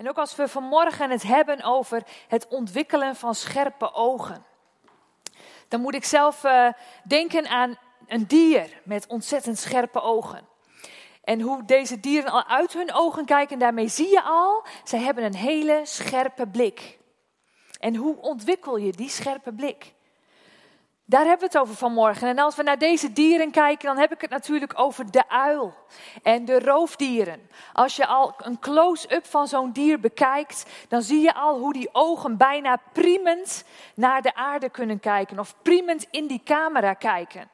En ook als we vanmorgen het hebben over het ontwikkelen van scherpe ogen, dan moet ik zelf uh, denken aan een dier met ontzettend scherpe ogen. En hoe deze dieren al uit hun ogen kijken, daarmee zie je al, zij hebben een hele scherpe blik. En hoe ontwikkel je die scherpe blik? Daar hebben we het over vanmorgen. En als we naar deze dieren kijken, dan heb ik het natuurlijk over de uil en de roofdieren. Als je al een close-up van zo'n dier bekijkt, dan zie je al hoe die ogen bijna priemend naar de aarde kunnen kijken of priemend in die camera kijken.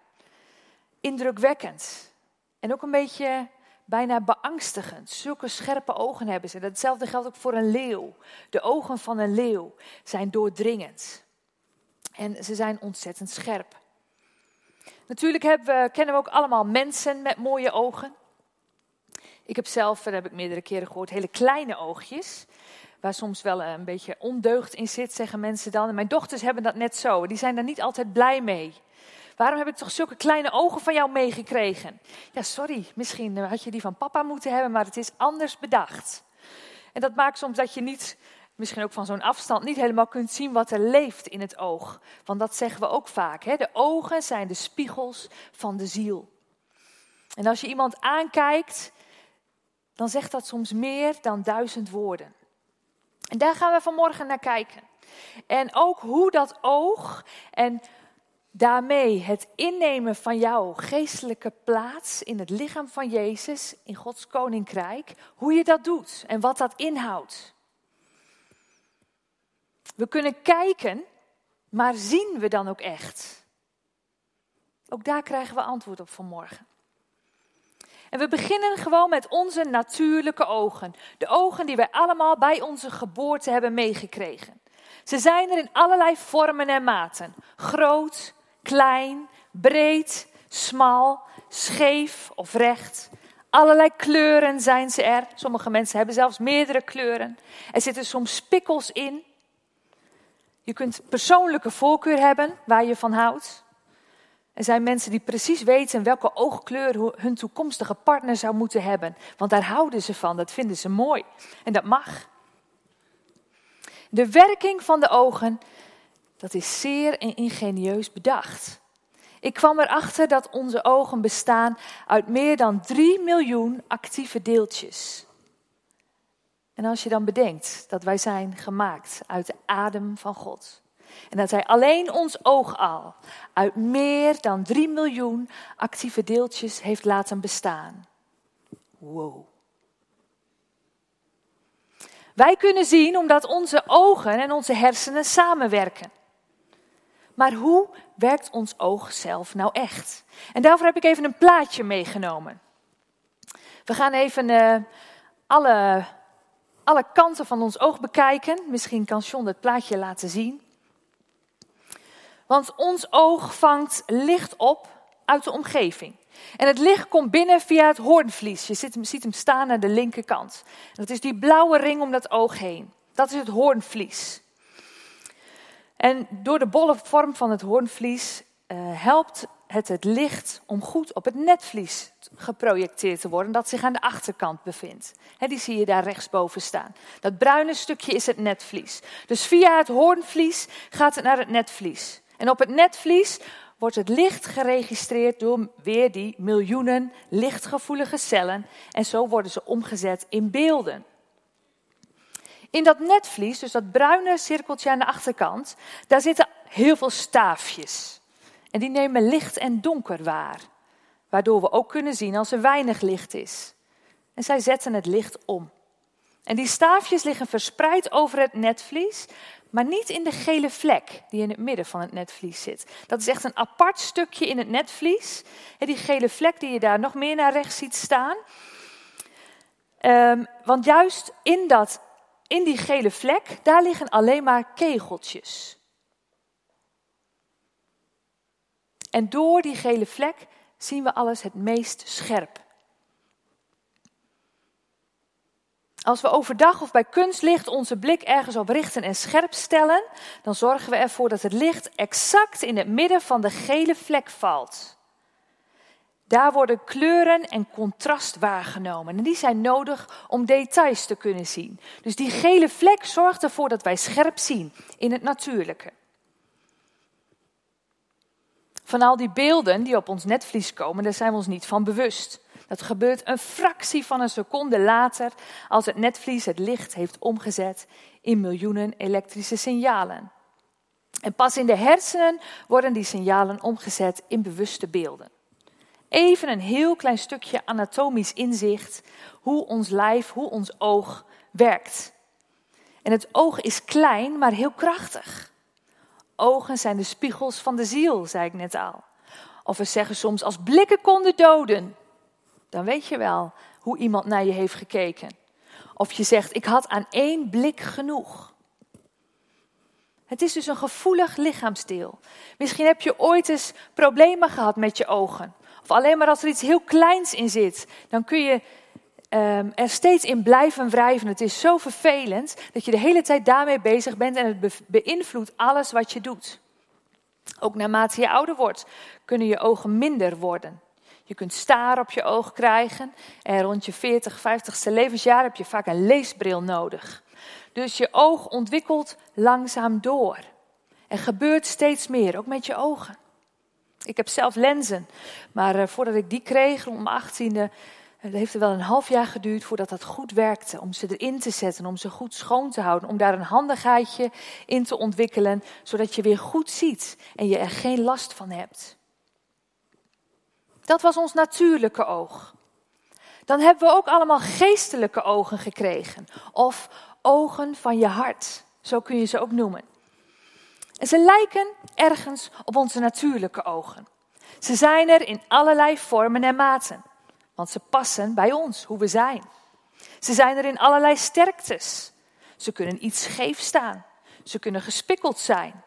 Indrukwekkend. En ook een beetje bijna beangstigend. Zulke scherpe ogen hebben ze. Hetzelfde geldt ook voor een leeuw. De ogen van een leeuw zijn doordringend. En ze zijn ontzettend scherp. Natuurlijk we, kennen we ook allemaal mensen met mooie ogen. Ik heb zelf, dat heb ik meerdere keren gehoord, hele kleine oogjes. Waar soms wel een beetje ondeugd in zit, zeggen mensen dan. En mijn dochters hebben dat net zo. Die zijn daar niet altijd blij mee. Waarom heb ik toch zulke kleine ogen van jou meegekregen? Ja, sorry, misschien had je die van papa moeten hebben, maar het is anders bedacht. En dat maakt soms dat je niet misschien ook van zo'n afstand niet helemaal kunt zien wat er leeft in het oog. Want dat zeggen we ook vaak. Hè? De ogen zijn de spiegels van de ziel. En als je iemand aankijkt, dan zegt dat soms meer dan duizend woorden. En daar gaan we vanmorgen naar kijken. En ook hoe dat oog en daarmee het innemen van jouw geestelijke plaats in het lichaam van Jezus, in Gods koninkrijk, hoe je dat doet en wat dat inhoudt. We kunnen kijken, maar zien we dan ook echt? Ook daar krijgen we antwoord op vanmorgen. En we beginnen gewoon met onze natuurlijke ogen. De ogen die wij allemaal bij onze geboorte hebben meegekregen. Ze zijn er in allerlei vormen en maten. Groot, klein, breed, smal, scheef of recht. Allerlei kleuren zijn ze er. Sommige mensen hebben zelfs meerdere kleuren. Er zitten soms spikkels in. Je kunt persoonlijke voorkeur hebben waar je van houdt. Er zijn mensen die precies weten welke oogkleur hun toekomstige partner zou moeten hebben. Want daar houden ze van, dat vinden ze mooi. En dat mag. De werking van de ogen, dat is zeer ingenieus bedacht. Ik kwam erachter dat onze ogen bestaan uit meer dan 3 miljoen actieve deeltjes. En als je dan bedenkt dat wij zijn gemaakt uit de adem van God. En dat Hij alleen ons oog al uit meer dan 3 miljoen actieve deeltjes heeft laten bestaan. Wow. Wij kunnen zien omdat onze ogen en onze hersenen samenwerken. Maar hoe werkt ons oog zelf nou echt? En daarvoor heb ik even een plaatje meegenomen. We gaan even uh, alle alle kanten van ons oog bekijken. Misschien kan John het plaatje laten zien. Want ons oog vangt licht op uit de omgeving. En het licht komt binnen via het hoornvlies. Je ziet hem, staan aan de linkerkant. dat is die blauwe ring om dat oog heen. Dat is het hoornvlies. En door de bolle vorm van het hoornvlies uh, helpt het het licht om goed op het netvlies geprojecteerd te worden, dat zich aan de achterkant bevindt. die zie je daar rechtsboven staan. Dat bruine stukje is het netvlies. Dus via het hoornvlies gaat het naar het netvlies. En op het netvlies wordt het licht geregistreerd door weer die miljoenen lichtgevoelige cellen. En zo worden ze omgezet in beelden. In dat netvlies, dus dat bruine cirkeltje aan de achterkant, daar zitten heel veel staafjes. En die nemen licht en donker waar, waardoor we ook kunnen zien als er weinig licht is. En zij zetten het licht om. En die staafjes liggen verspreid over het netvlies, maar niet in de gele vlek die in het midden van het netvlies zit. Dat is echt een apart stukje in het netvlies. En die gele vlek die je daar nog meer naar rechts ziet staan. Um, want juist in, dat, in die gele vlek, daar liggen alleen maar kegeltjes. En door die gele vlek zien we alles het meest scherp. Als we overdag of bij kunstlicht onze blik ergens op richten en scherp stellen, dan zorgen we ervoor dat het licht exact in het midden van de gele vlek valt. Daar worden kleuren en contrast waargenomen. En die zijn nodig om details te kunnen zien. Dus die gele vlek zorgt ervoor dat wij scherp zien in het natuurlijke. Van al die beelden die op ons netvlies komen, daar zijn we ons niet van bewust. Dat gebeurt een fractie van een seconde later als het netvlies het licht heeft omgezet in miljoenen elektrische signalen. En pas in de hersenen worden die signalen omgezet in bewuste beelden. Even een heel klein stukje anatomisch inzicht hoe ons lijf, hoe ons oog werkt. En het oog is klein, maar heel krachtig. Ogen zijn de spiegels van de ziel, zei ik net al. Of we zeggen soms als blikken konden doden. Dan weet je wel hoe iemand naar je heeft gekeken. Of je zegt, ik had aan één blik genoeg. Het is dus een gevoelig lichaamsdeel. Misschien heb je ooit eens problemen gehad met je ogen. Of alleen maar als er iets heel kleins in zit, dan kun je um, er steeds in blijven wrijven. Het is zo vervelend dat je de hele tijd daarmee bezig bent en het beïnvloedt alles wat je doet. Ook naarmate je ouder wordt, kunnen je ogen minder worden. Je kunt staar op je oog krijgen en rond je 40, 50ste levensjaar heb je vaak een leesbril nodig. Dus je oog ontwikkelt langzaam door. Er gebeurt steeds meer, ook met je ogen. Ik heb zelf lenzen, maar uh, voordat ik die kreeg, rond mijn achttiende, het heeft er wel een half jaar geduurd voordat dat goed werkte. Om ze erin te zetten, om ze goed schoon te houden. Om daar een handigheidje in te ontwikkelen, zodat je weer goed ziet en je er geen last van hebt. Dat was ons natuurlijke oog. Dan hebben we ook allemaal geestelijke ogen gekregen. Of ogen van je hart. Zo kun je ze ook noemen. En ze lijken ergens op onze natuurlijke ogen. Ze zijn er in allerlei vormen en maten. Want ze passen bij ons, hoe we zijn. Ze zijn er in allerlei sterktes. Ze kunnen iets scheef staan. Ze kunnen gespikkeld zijn.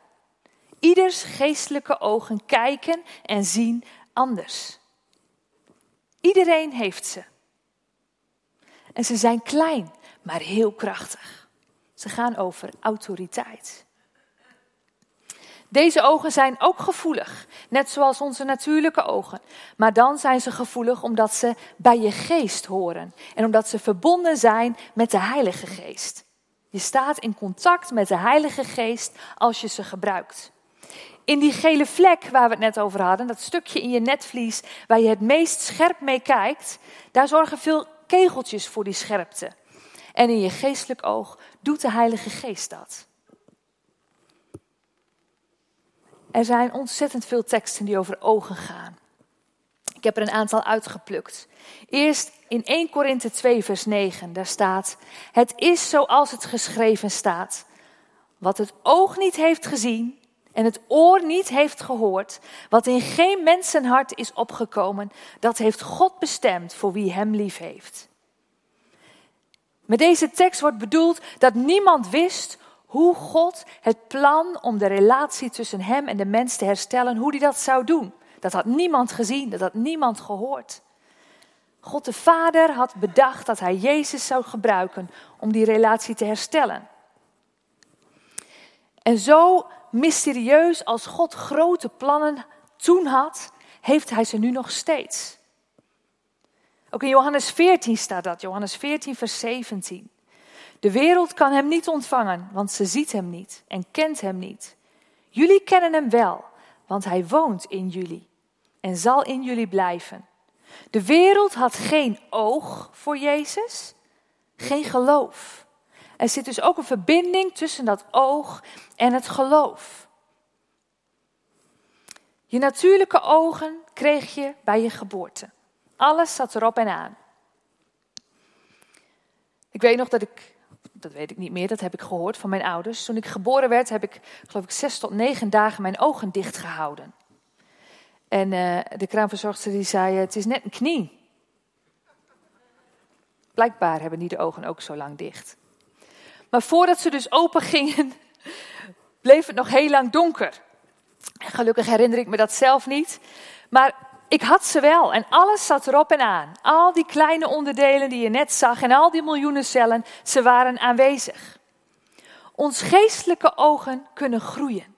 Ieders geestelijke ogen kijken en zien anders. Iedereen heeft ze. En ze zijn klein, maar heel krachtig. Ze gaan over autoriteit. Deze ogen zijn ook gevoelig, net zoals onze natuurlijke ogen. Maar dan zijn ze gevoelig omdat ze bij je geest horen en omdat ze verbonden zijn met de Heilige Geest. Je staat in contact met de Heilige Geest als je ze gebruikt. In die gele vlek waar we het net over hadden, dat stukje in je netvlies waar je het meest scherp mee kijkt, daar zorgen veel kegeltjes voor die scherpte. En in je geestelijk oog doet de Heilige Geest dat. Er zijn ontzettend veel teksten die over ogen gaan. Ik heb er een aantal uitgeplukt. Eerst in 1 Korinthe 2, vers 9, daar staat: Het is zoals het geschreven staat. Wat het oog niet heeft gezien en het oor niet heeft gehoord, wat in geen mensenhart is opgekomen, dat heeft God bestemd voor wie hem lief heeft. Met deze tekst wordt bedoeld dat niemand wist hoe God het plan om de relatie tussen hem en de mens te herstellen, hoe hij dat zou doen. Dat had niemand gezien, dat had niemand gehoord. God de Vader had bedacht dat hij Jezus zou gebruiken om die relatie te herstellen. En zo mysterieus als God grote plannen toen had, heeft hij ze nu nog steeds. Ook in Johannes 14 staat dat, Johannes 14, vers 17. De wereld kan hem niet ontvangen, want ze ziet hem niet en kent hem niet. Jullie kennen hem wel, want hij woont in jullie en zal in jullie blijven. De wereld had geen oog voor Jezus, geen geloof. Er zit dus ook een verbinding tussen dat oog en het geloof. Je natuurlijke ogen kreeg je bij je geboorte. Alles zat erop en aan. Ik weet nog dat ik dat weet ik niet meer, dat heb ik gehoord van mijn ouders. Toen ik geboren werd, heb ik, geloof ik, zes tot negen dagen mijn ogen dicht gehouden. En uh, de kraamverzorgster die zei, het is net een knie. Blijkbaar hebben die de ogen ook zo lang dicht. Maar voordat ze dus open gingen, bleef het nog heel lang donker. Gelukkig herinner ik me dat zelf niet. Maar ik had ze wel en alles zat erop en aan. Al die kleine onderdelen die je net zag en al die miljoenen cellen, ze waren aanwezig. Ons geestelijke ogen kunnen groeien.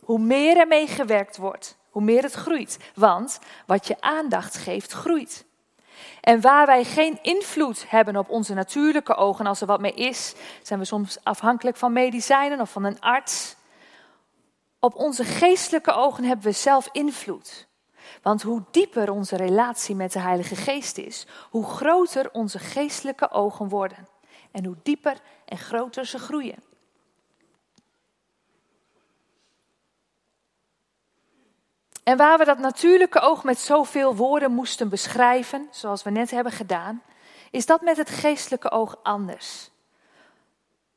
Hoe meer ermee gewerkt wordt, hoe meer het groeit. Want wat je aandacht geeft, groeit. En waar wij geen invloed hebben op onze natuurlijke ogen, als er wat mee is, zijn we soms afhankelijk van medicijnen of van een arts. Op onze geestelijke ogen hebben we zelf invloed. Want hoe dieper onze relatie met de Heilige Geest is, hoe groter onze geestelijke ogen worden. En hoe dieper en groter ze groeien. En waar we dat natuurlijke oog met zoveel woorden moesten beschrijven, zoals we net hebben gedaan, is dat met het geestelijke oog anders.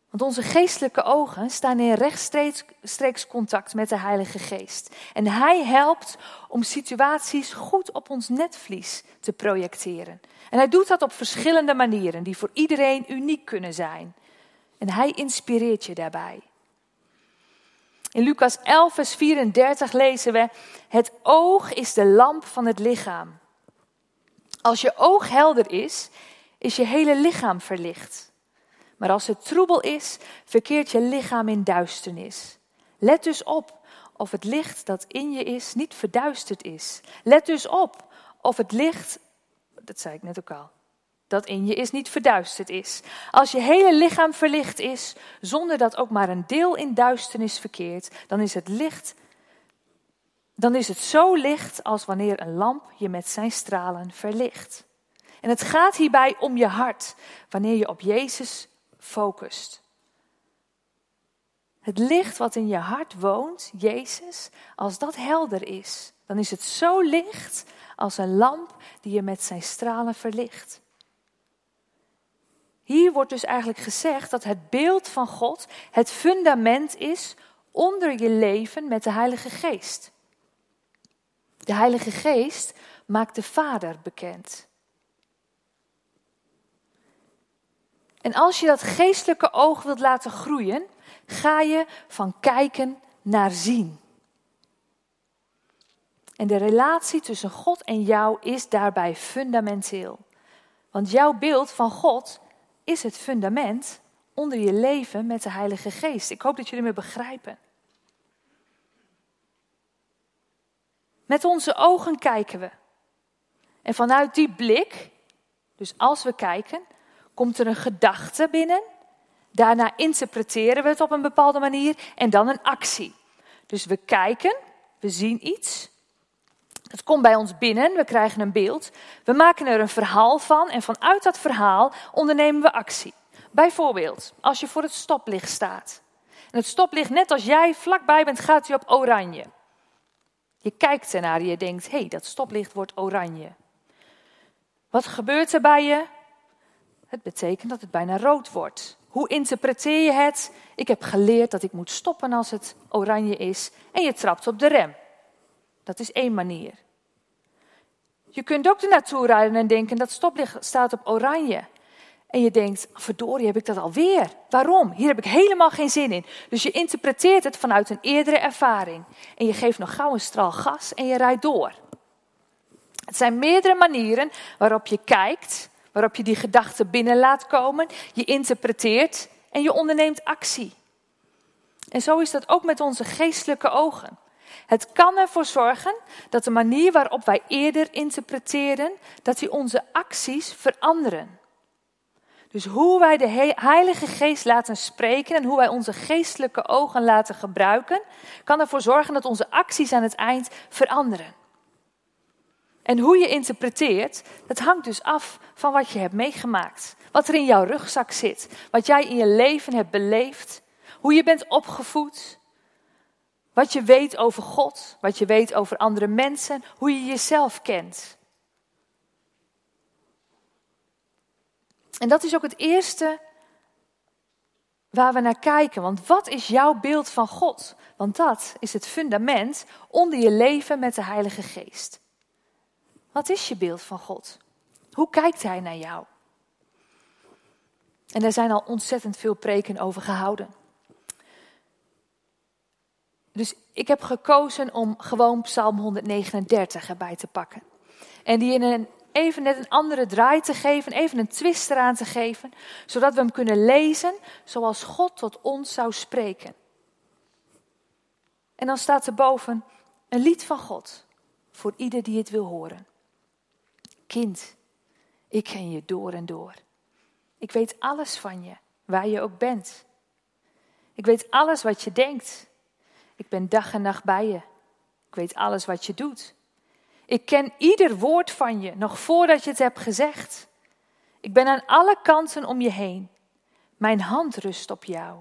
Want onze geestelijke ogen staan in rechtstreeks contact met de Heilige Geest. En Hij helpt om situaties goed op ons netvlies te projecteren. En Hij doet dat op verschillende manieren, die voor iedereen uniek kunnen zijn. En Hij inspireert je daarbij. In Lucas 11, vers 34 lezen we: Het oog is de lamp van het lichaam. Als je oog helder is, is je hele lichaam verlicht. Maar als het troebel is, verkeert je lichaam in duisternis. Let dus op of het licht dat in je is niet verduisterd is. Let dus op of het licht, dat zei ik net ook al, dat in je is niet verduisterd is. Als je hele lichaam verlicht is, zonder dat ook maar een deel in duisternis verkeert, dan is het licht, dan is het zo licht als wanneer een lamp je met zijn stralen verlicht. En het gaat hierbij om je hart, wanneer je op Jezus focust. Het licht wat in je hart woont, Jezus, als dat helder is, dan is het zo licht als een lamp die je met zijn stralen verlicht. Hier wordt dus eigenlijk gezegd dat het beeld van God het fundament is onder je leven met de Heilige Geest. De Heilige Geest maakt de Vader bekend. En als je dat geestelijke oog wilt laten groeien, ga je van kijken naar zien. En de relatie tussen God en jou is daarbij fundamenteel. Want jouw beeld van God is het fundament onder je leven met de Heilige Geest. Ik hoop dat jullie me begrijpen. Met onze ogen kijken we. En vanuit die blik, dus als we kijken, komt er een gedachte binnen. Daarna interpreteren we het op een bepaalde manier en dan een actie. Dus we kijken, we zien iets. Het komt bij ons binnen, we krijgen een beeld. We maken er een verhaal van en vanuit dat verhaal ondernemen we actie. Bijvoorbeeld, als je voor het stoplicht staat. En het stoplicht, net als jij vlakbij bent, gaat hij op oranje. Je kijkt ernaar en je denkt, hé, hey, dat stoplicht wordt oranje. Wat gebeurt er bij je? Het betekent dat het bijna rood wordt. Hoe interpreteer je het? Ik heb geleerd dat ik moet stoppen als het oranje is en je trapt op de rem. Dat is één manier. Je kunt ook er naartoe rijden en denken dat stoplicht staat op oranje. En je denkt, verdorie heb ik dat alweer. Waarom? Hier heb ik helemaal geen zin in. Dus je interpreteert het vanuit een eerdere ervaring. En je geeft nog gauw een straal gas en je rijdt door. Het zijn meerdere manieren waarop je kijkt, waarop je die gedachten binnen laat komen. Je interpreteert en je onderneemt actie. En zo is dat ook met onze geestelijke ogen. Het kan ervoor zorgen dat de manier waarop wij eerder interpreteren, dat die onze acties veranderen. Dus hoe wij de Heilige Geest laten spreken en hoe wij onze geestelijke ogen laten gebruiken, kan ervoor zorgen dat onze acties aan het eind veranderen. En hoe je interpreteert, dat hangt dus af van wat je hebt meegemaakt. Wat er in jouw rugzak zit, wat jij in je leven hebt beleefd, hoe je bent opgevoed, wat je weet over God, wat je weet over andere mensen, hoe je jezelf kent. En dat is ook het eerste waar we naar kijken. Want wat is jouw beeld van God? Want dat is het fundament onder je leven met de Heilige Geest. Wat is je beeld van God? Hoe kijkt Hij naar jou? En daar zijn al ontzettend veel preken over gehouden. Dus ik heb gekozen om gewoon Psalm 139 erbij te pakken. En die in een, even net een andere draai te geven, even een twist eraan te geven, zodat we hem kunnen lezen zoals God tot ons zou spreken. En dan staat er boven, Een lied van God voor ieder die het wil horen. Kind, ik ken je door en door. Ik weet alles van je, waar je ook bent. Ik weet alles wat je denkt. Ik ben dag en nacht bij je. Ik weet alles wat je doet. Ik ken ieder woord van je, nog voordat je het hebt gezegd. Ik ben aan alle kanten om je heen. Mijn hand rust op jou.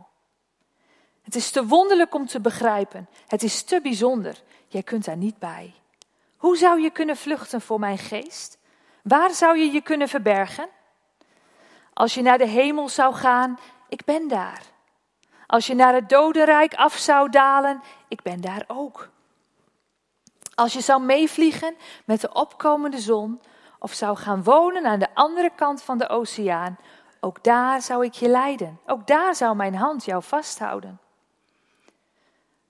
Het is te wonderlijk om te begrijpen. Het is te bijzonder. Jij kunt daar niet bij. Hoe zou je kunnen vluchten voor mijn geest? Waar zou je je kunnen verbergen? Als je naar de hemel zou gaan, ik ben daar. Als je naar het dodenrijk af zou dalen, ik ben daar ook. Als je zou meevliegen met de opkomende zon of zou gaan wonen aan de andere kant van de oceaan, ook daar zou ik je leiden. Ook daar zou mijn hand jou vasthouden.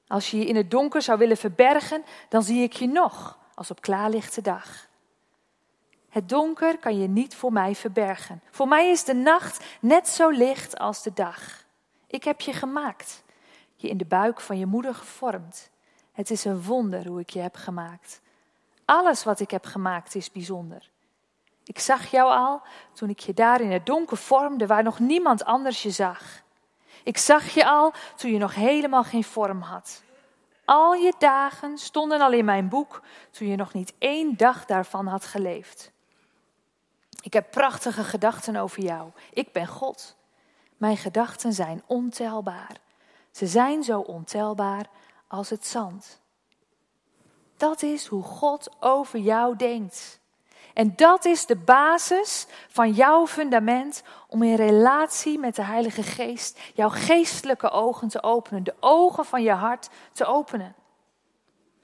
Als je je in het donker zou willen verbergen, dan zie ik je nog als op klaarlichte dag. Het donker kan je niet voor mij verbergen. Voor mij is de nacht net zo licht als de dag. Ik heb je gemaakt, je in de buik van je moeder gevormd. Het is een wonder hoe ik je heb gemaakt. Alles wat ik heb gemaakt is bijzonder. Ik zag jou al toen ik je daar in het donker vormde waar nog niemand anders je zag. Ik zag je al toen je nog helemaal geen vorm had. Al je dagen stonden al in mijn boek toen je nog niet één dag daarvan had geleefd. Ik heb prachtige gedachten over jou. Ik ben God. Mijn gedachten zijn ontelbaar. Ze zijn zo ontelbaar als het zand. Dat is hoe God over jou denkt. En dat is de basis van jouw fundament om in relatie met de Heilige Geest jouw geestelijke ogen te openen, de ogen van je hart te openen.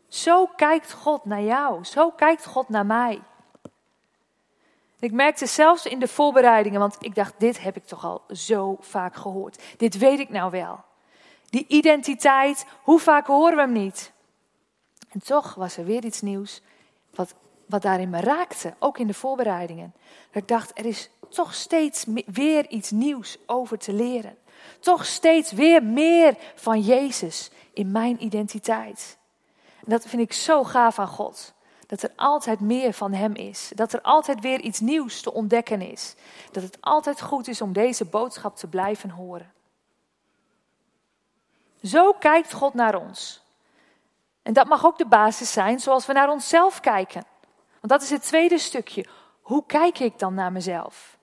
Zo kijkt God naar jou, zo kijkt God naar mij. Ik merkte zelfs in de voorbereidingen, want ik dacht, dit heb ik toch al zo vaak gehoord. Dit weet ik nou wel. Die identiteit, hoe vaak horen we hem niet? En toch was er weer iets nieuws wat, wat daarin me raakte, ook in de voorbereidingen. Dat ik dacht, er is toch steeds weer iets nieuws over te leren. Toch steeds weer meer van Jezus in mijn identiteit. En dat vind ik zo gaaf aan God. Dat er altijd meer van Hem is. Dat er altijd weer iets nieuws te ontdekken is. Dat het altijd goed is om deze boodschap te blijven horen. Zo kijkt God naar ons. En dat mag ook de basis zijn zoals we naar onszelf kijken. Want dat is het tweede stukje. Hoe kijk ik dan naar mezelf?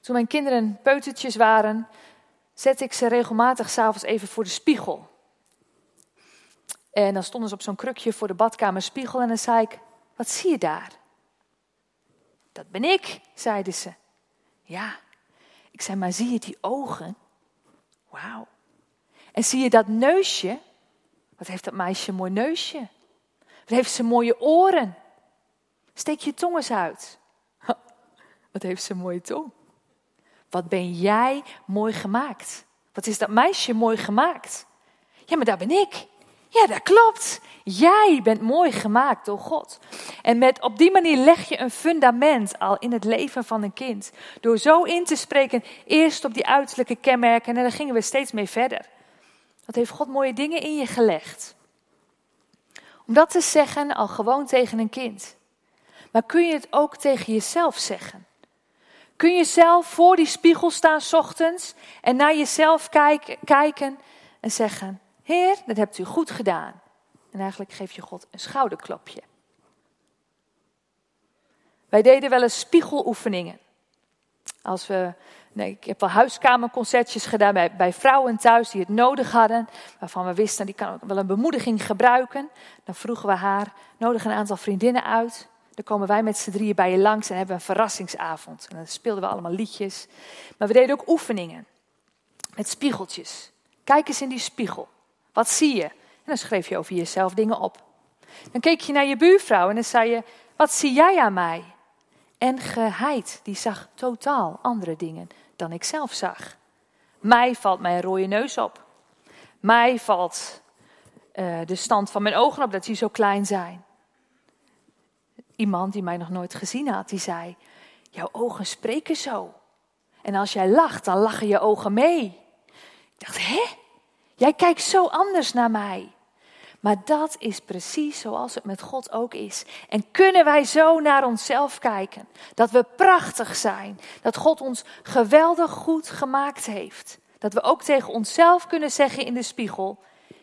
Toen mijn kinderen peutertjes waren, zette ik ze regelmatig s'avonds even voor de spiegel. En dan stonden ze op zo'n krukje voor de badkamerspiegel en dan zei ik, wat zie je daar? Dat ben ik, zeiden ze. Ja, ik zei, maar zie je die ogen? Wauw. En zie je dat neusje? Wat heeft dat meisje een mooi neusje? Wat heeft ze mooie oren? Steek je tong eens uit. Wat heeft ze een mooie tong? Wat ben jij mooi gemaakt? Wat is dat meisje mooi gemaakt? Ja, maar daar ben ik. Ja, dat klopt. Jij bent mooi gemaakt door God. En met, op die manier leg je een fundament al in het leven van een kind. Door zo in te spreken, eerst op die uiterlijke kenmerken en dan gingen we steeds mee verder. Wat heeft God mooie dingen in je gelegd? Om dat te zeggen al gewoon tegen een kind. Maar kun je het ook tegen jezelf zeggen? Kun je zelf voor die spiegel staan ochtends en naar jezelf kijken en zeggen: Heer, dat hebt u goed gedaan. En eigenlijk geef je God een schouderklopje. Wij deden wel eens spiegeloefeningen. Als we, nee, ik heb wel huiskamerconcertjes gedaan bij, bij vrouwen thuis die het nodig hadden. Waarvan we wisten, die kan wel een bemoediging gebruiken. Dan vroegen we haar, nodig een aantal vriendinnen uit. Dan komen wij met z'n drieën bij je langs en hebben een verrassingsavond. En dan speelden we allemaal liedjes. Maar we deden ook oefeningen. Met spiegeltjes. Kijk eens in die spiegel. Wat zie je? En dan schreef je over jezelf dingen op. Dan keek je naar je buurvrouw en dan zei je: Wat zie jij aan mij? En geheid, die zag totaal andere dingen dan ik zelf zag. Mij valt mijn rode neus op. Mij valt uh, de stand van mijn ogen op dat die zo klein zijn. Iemand die mij nog nooit gezien had, die zei: Jouw ogen spreken zo. En als jij lacht, dan lachen je ogen mee. Ik dacht: Hè? Jij kijkt zo anders naar mij. Maar dat is precies zoals het met God ook is. En kunnen wij zo naar onszelf kijken? Dat we prachtig zijn. Dat God ons geweldig goed gemaakt heeft. Dat we ook tegen onszelf kunnen zeggen in de spiegel: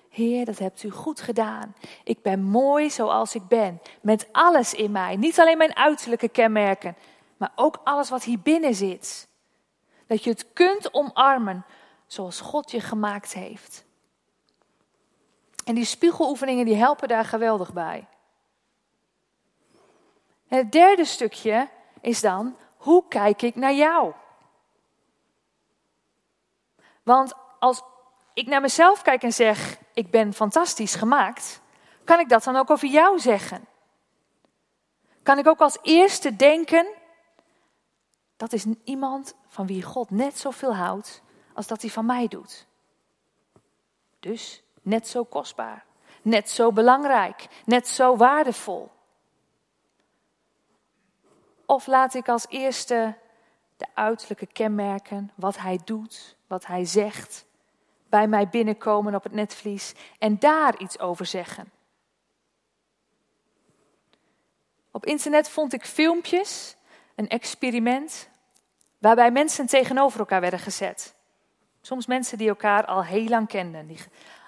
Heer, dat hebt u goed gedaan. Ik ben mooi zoals ik ben. Met alles in mij. Niet alleen mijn uiterlijke kenmerken, maar ook alles wat hier binnen zit. Dat je het kunt omarmen zoals God je gemaakt heeft. En die spiegeloefeningen die helpen daar geweldig bij. En het derde stukje is dan, hoe kijk ik naar jou? Want als ik naar mezelf kijk en zeg, ik ben fantastisch gemaakt, kan ik dat dan ook over jou zeggen? Kan ik ook als eerste denken, dat is iemand van wie God net zoveel houdt als dat hij van mij doet. Dus net zo kostbaar, net zo belangrijk, net zo waardevol. Of laat ik als eerste de uiterlijke kenmerken, wat hij doet, wat hij zegt, bij mij binnenkomen op het netvlies en daar iets over zeggen. Op internet vond ik filmpjes, een experiment, waarbij mensen tegenover elkaar werden gezet. Soms mensen die elkaar al heel lang kenden, die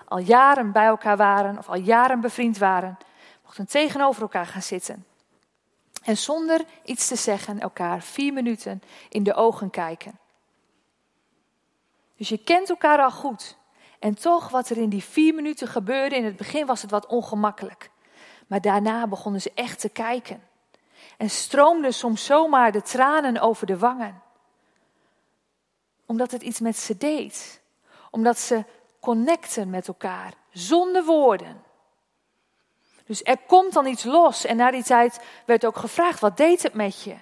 al jaren bij elkaar waren of al jaren bevriend waren, mochten tegenover elkaar gaan zitten. En zonder iets te zeggen elkaar vier minuten in de ogen kijken. Dus je kent elkaar al goed. En toch, wat er in die vier minuten gebeurde, in het begin was het wat ongemakkelijk. Maar daarna begonnen ze echt te kijken. En stroomden soms zomaar de tranen over de wangen. Omdat het iets met ze deed. Omdat ze connecten met elkaar, zonder woorden. Dus er komt dan iets los. En na die tijd werd ook gevraagd: wat deed het met je?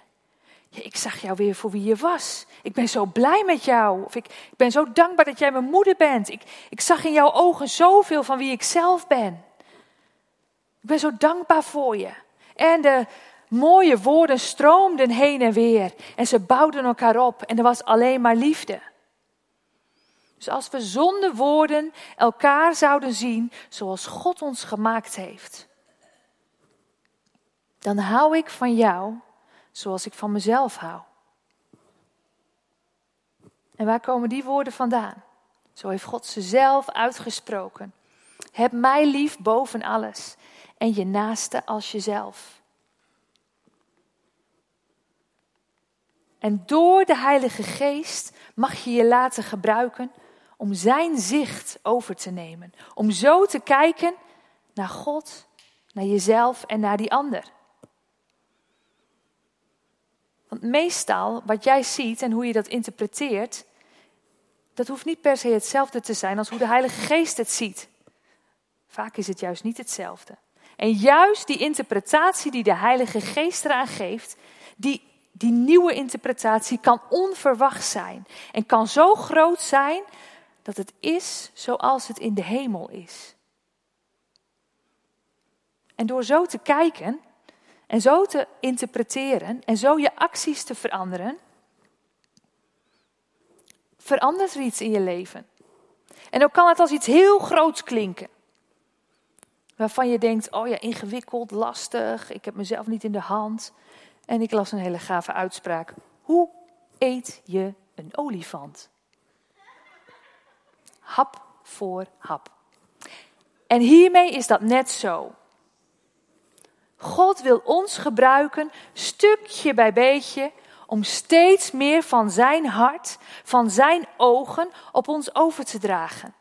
Ja, ik zag jou weer voor wie je was. Ik ben zo blij met jou. Of ik, ik ben zo dankbaar dat jij mijn moeder bent. Ik, ik zag in jouw ogen zoveel van wie ik zelf ben. Ik ben zo dankbaar voor je. En de mooie woorden stroomden heen en weer. En ze bouwden elkaar op. En er was alleen maar liefde. Dus als we zonder woorden elkaar zouden zien zoals God ons gemaakt heeft, dan hou ik van jou zoals ik van mezelf hou. En waar komen die woorden vandaan? Zo heeft God ze zelf uitgesproken. Heb mij lief boven alles en je naaste als jezelf. En door de Heilige Geest mag je je laten gebruiken om Zijn zicht over te nemen. Om zo te kijken naar God, naar jezelf en naar die ander. Want meestal wat jij ziet en hoe je dat interpreteert, dat hoeft niet per se hetzelfde te zijn als hoe de Heilige Geest het ziet. Vaak is het juist niet hetzelfde. En juist die interpretatie die de Heilige Geest eraan geeft, die, die nieuwe interpretatie kan onverwacht zijn. En kan zo groot zijn dat het is zoals het in de hemel is. En door zo te kijken en zo te interpreteren en zo je acties te veranderen, verandert er iets in je leven. En ook kan het als iets heel groots klinken. Waarvan je denkt, oh ja, ingewikkeld, lastig, ik heb mezelf niet in de hand. En ik las een hele gave uitspraak. Hoe eet je een olifant? hap voor hap. En hiermee is dat net zo. God wil ons gebruiken, stukje bij beetje, om steeds meer van zijn hart, van zijn ogen op ons over te dragen.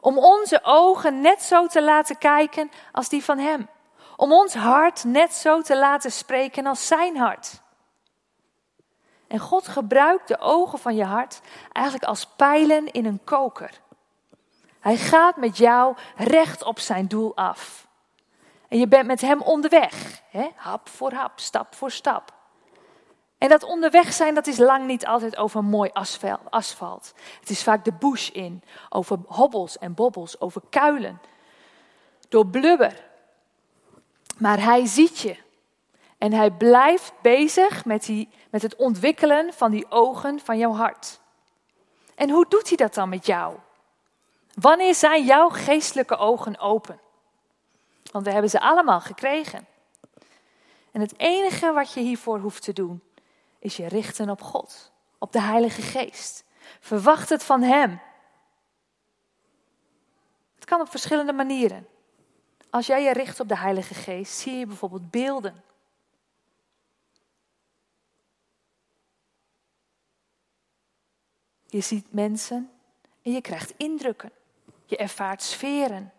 Om onze ogen net zo te laten kijken als die van hem. Om ons hart net zo te laten spreken als zijn hart. En God gebruikt de ogen van je hart eigenlijk als pijlen in een koker. Hij gaat met jou recht op zijn doel af. En je bent met hem onderweg, hè? hap voor hap, stap voor stap. En dat onderweg zijn, dat is lang niet altijd over mooi asfalt. Het is vaak de bush in, over hobbels en bobbels, over kuilen, door blubber. Maar hij ziet je. En hij blijft bezig met, die, met het ontwikkelen van die ogen van jouw hart. En hoe doet hij dat dan met jou? Wanneer zijn jouw geestelijke ogen open? Want we hebben ze allemaal gekregen. En het enige wat je hiervoor hoeft te doen, is je richten op God, op de Heilige Geest. Verwacht het van Hem. Het kan op verschillende manieren. Als jij je richt op de Heilige Geest, zie je bijvoorbeeld beelden. Je ziet mensen en je krijgt indrukken. Je ervaart sferen.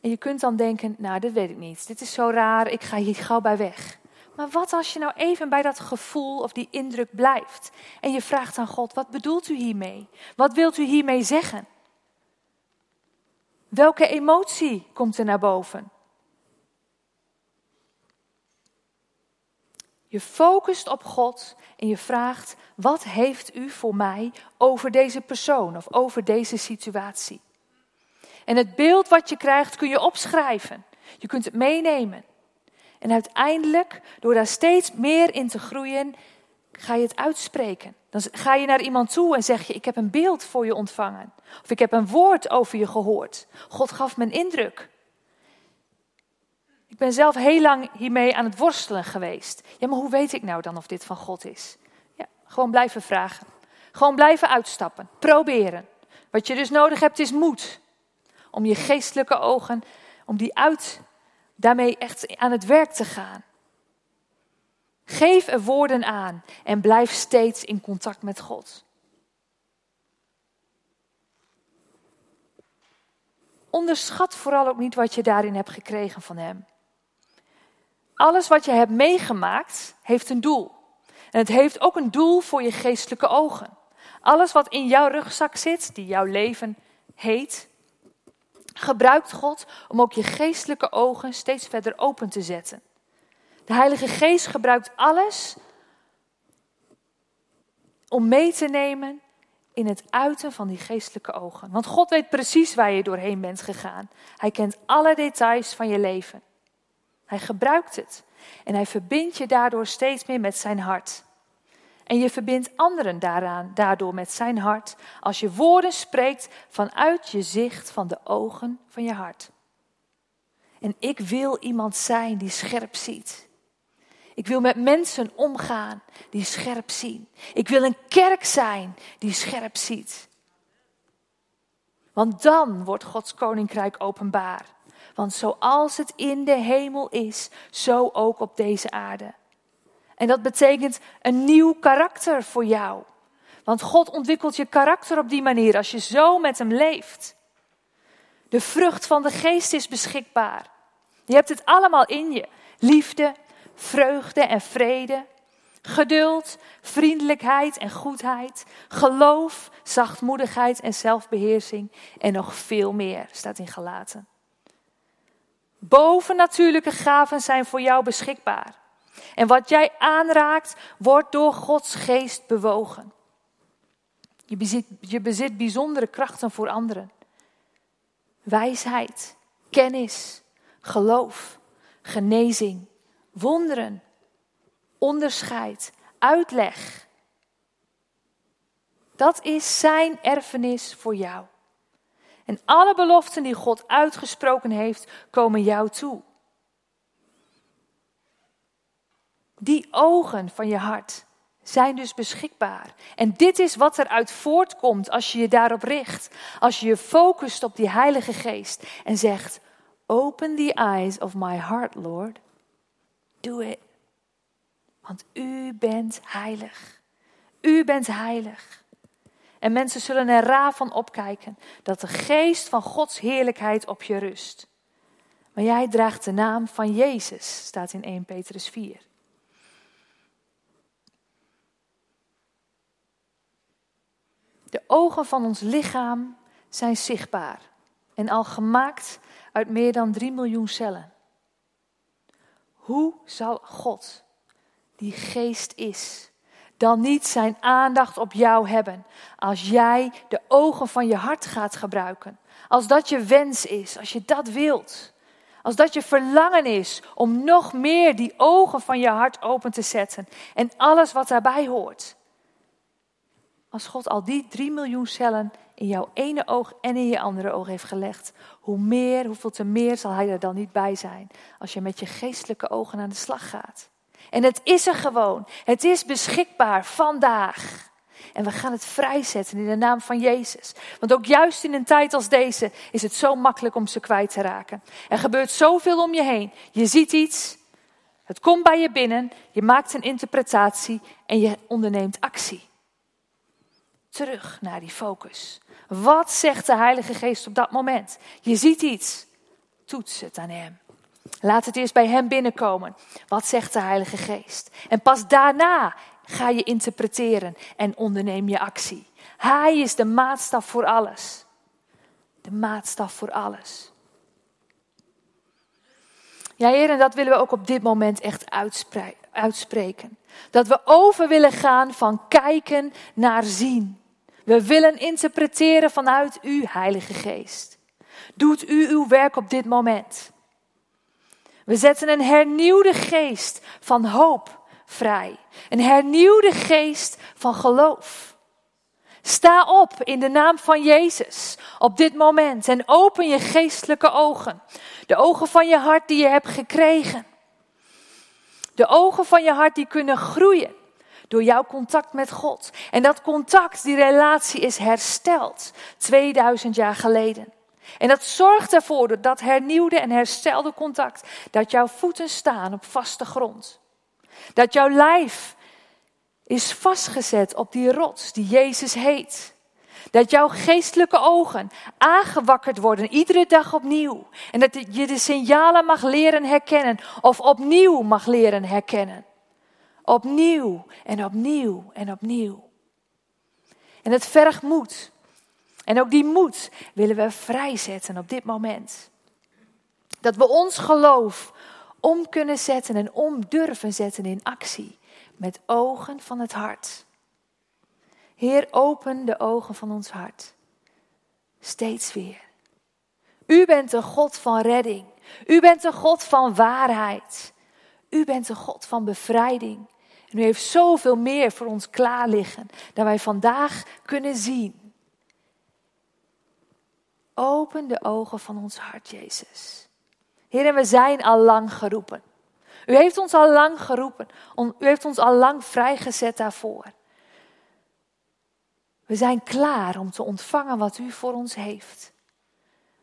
En je kunt dan denken, nou, dit weet ik niet. Dit is zo raar, ik ga hier gauw bij weg. Maar wat als je nou even bij dat gevoel of die indruk blijft en je vraagt aan God, wat bedoelt u hiermee? Wat wilt u hiermee zeggen? Welke emotie komt er naar boven? Je focust op God en je vraagt: wat heeft u voor mij over deze persoon of over deze situatie? En het beeld wat je krijgt kun je opschrijven. Je kunt het meenemen. En uiteindelijk, door daar steeds meer in te groeien, ga je het uitspreken. Dan ga je naar iemand toe en zeg je: Ik heb een beeld voor je ontvangen. Of ik heb een woord over je gehoord. God gaf me een indruk. Ik ben zelf heel lang hiermee aan het worstelen geweest. Ja, maar hoe weet ik nou dan of dit van God is? Ja, gewoon blijven vragen. Gewoon blijven uitstappen. Proberen. Wat je dus nodig hebt is moed. Om je geestelijke ogen, om die uit, daarmee echt aan het werk te gaan. Geef er woorden aan en blijf steeds in contact met God. Onderschat vooral ook niet wat je daarin hebt gekregen van Hem. Alles wat je hebt meegemaakt heeft een doel. En het heeft ook een doel voor je geestelijke ogen. Alles wat in jouw rugzak zit, die jouw leven heet, gebruikt God om ook je geestelijke ogen steeds verder open te zetten. De Heilige Geest gebruikt alles om mee te nemen in het uiten van die geestelijke ogen. Want God weet precies waar je doorheen bent gegaan. Hij kent alle details van je leven. Hij gebruikt het. En hij verbindt je daardoor steeds meer met zijn hart. En je verbindt anderen daaraan, daardoor met zijn hart, als je woorden spreekt vanuit je zicht van de ogen van je hart. En ik wil iemand zijn die scherp ziet. Ik wil met mensen omgaan die scherp zien. Ik wil een kerk zijn die scherp ziet. Want dan wordt Gods koninkrijk openbaar. Want zoals het in de hemel is, zo ook op deze aarde. En dat betekent een nieuw karakter voor jou. Want God ontwikkelt je karakter op die manier als je zo met Hem leeft. De vrucht van de geest is beschikbaar. Je hebt het allemaal in je. Liefde, vreugde en vrede, geduld, vriendelijkheid en goedheid, geloof, zachtmoedigheid en zelfbeheersing en nog veel meer, staat in Galaten. Bovennatuurlijke gaven zijn voor jou beschikbaar. En wat jij aanraakt, wordt door Gods geest bewogen. Je bezit, je bezit bijzondere krachten voor anderen. Wijsheid, kennis, geloof, genezing, wonderen, onderscheid, uitleg. Dat is zijn erfenis voor jou. En alle beloften die God uitgesproken heeft, komen jou toe. Die ogen van je hart zijn dus beschikbaar. En dit is wat eruit voortkomt als je je daarop richt. Als je je focust op die Heilige Geest en zegt: Open the eyes of my heart, Lord. Do it. Want u bent heilig. U bent heilig. En mensen zullen er raar van opkijken dat de geest van Gods heerlijkheid op je rust. Maar jij draagt de naam van Jezus, staat in 1 Petrus 4. De ogen van ons lichaam zijn zichtbaar en al gemaakt uit meer dan 3 miljoen cellen. Hoe zal God, die geest is, dan niet zijn aandacht op jou hebben als jij de ogen van je hart gaat gebruiken? Als dat je wens is, als je dat wilt. Als dat je verlangen is om nog meer die ogen van je hart open te zetten en alles wat daarbij hoort. Als God al die 3 miljoen cellen in jouw ene oog en in je andere oog heeft gelegd, hoe meer, hoeveel te meer zal hij er dan niet bij zijn als je met je geestelijke ogen aan de slag gaat. En het is er gewoon. Het is beschikbaar vandaag. En we gaan het vrijzetten in de naam van Jezus. Want ook juist in een tijd als deze is het zo makkelijk om ze kwijt te raken. Er gebeurt zoveel om je heen. Je ziet iets, het komt bij je binnen, je maakt een interpretatie en je onderneemt actie. Terug naar die focus. Wat zegt de Heilige Geest op dat moment? Je ziet iets, toets het aan Hem. Laat het eerst bij Hem binnenkomen. Wat zegt de Heilige Geest? En pas daarna ga je interpreteren en onderneem je actie. Hij is de maatstaf voor alles. De maatstaf voor alles. Ja, Heer, en dat willen we ook op dit moment echt uitspreken. Dat we over willen gaan van kijken naar zien. We willen interpreteren vanuit U, Heilige Geest. Doet U uw werk op dit moment. We zetten een hernieuwde geest van hoop vrij. Een hernieuwde geest van geloof. Sta op in de naam van Jezus op dit moment en open je geestelijke ogen. De ogen van je hart die je hebt gekregen. De ogen van je hart die kunnen groeien door jouw contact met God. En dat contact, die relatie is hersteld 2000 jaar geleden. En dat zorgt ervoor, dat hernieuwde en herstelde contact, dat jouw voeten staan op vaste grond. Dat jouw lijf is vastgezet op die rots die Jezus heet. Dat jouw geestelijke ogen aangewakkerd worden, iedere dag opnieuw. En dat je de signalen mag leren herkennen of opnieuw mag leren herkennen. Opnieuw en opnieuw en opnieuw. En het vergt moed. En ook die moed willen we vrijzetten op dit moment. Dat we ons geloof om kunnen zetten en om durven zetten in actie. Met ogen van het hart. Heer, open de ogen van ons hart. Steeds weer. U bent de God van redding. U bent de God van waarheid. U bent de God van bevrijding. U heeft zoveel meer voor ons klaar liggen dan wij vandaag kunnen zien. Open de ogen van ons hart, Jezus. Heer, we zijn al lang geroepen. U heeft ons al lang geroepen. U heeft ons al lang vrijgezet daarvoor. We zijn klaar om te ontvangen wat u voor ons heeft.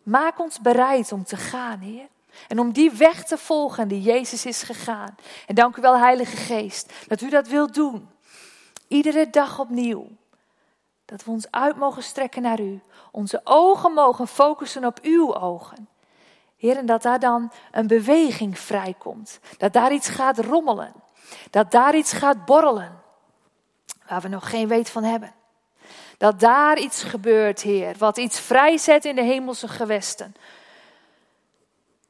Maak ons bereid om te gaan, Heer. En om die weg te volgen die Jezus is gegaan. En dank u wel, Heilige Geest, dat u dat wilt doen. Iedere dag opnieuw. Dat we ons uit mogen strekken naar u. Onze ogen mogen focussen op uw ogen. Heer, en dat daar dan een beweging vrijkomt. Dat daar iets gaat rommelen. Dat daar iets gaat borrelen. Waar we nog geen weet van hebben. Dat daar iets gebeurt, Heer. Wat iets vrijzet in de hemelse gewesten.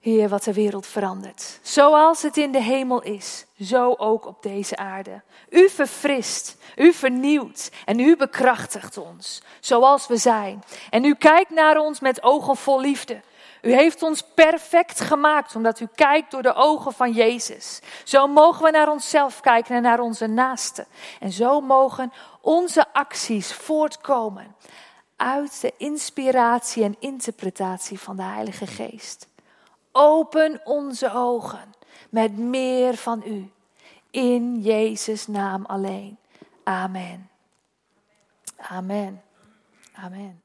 Heer, wat de wereld verandert. Zoals het in de hemel is, zo ook op deze aarde. U verfrist, u vernieuwt en u bekrachtigt ons, zoals we zijn. En u kijkt naar ons met ogen vol liefde. U heeft ons perfect gemaakt, omdat u kijkt door de ogen van Jezus. Zo mogen we naar onszelf kijken en naar onze naasten. En zo mogen onze acties voortkomen uit de inspiratie en interpretatie van de Heilige Geest. Open onze ogen met meer van u. In Jezus' naam alleen. Amen. Amen. Amen.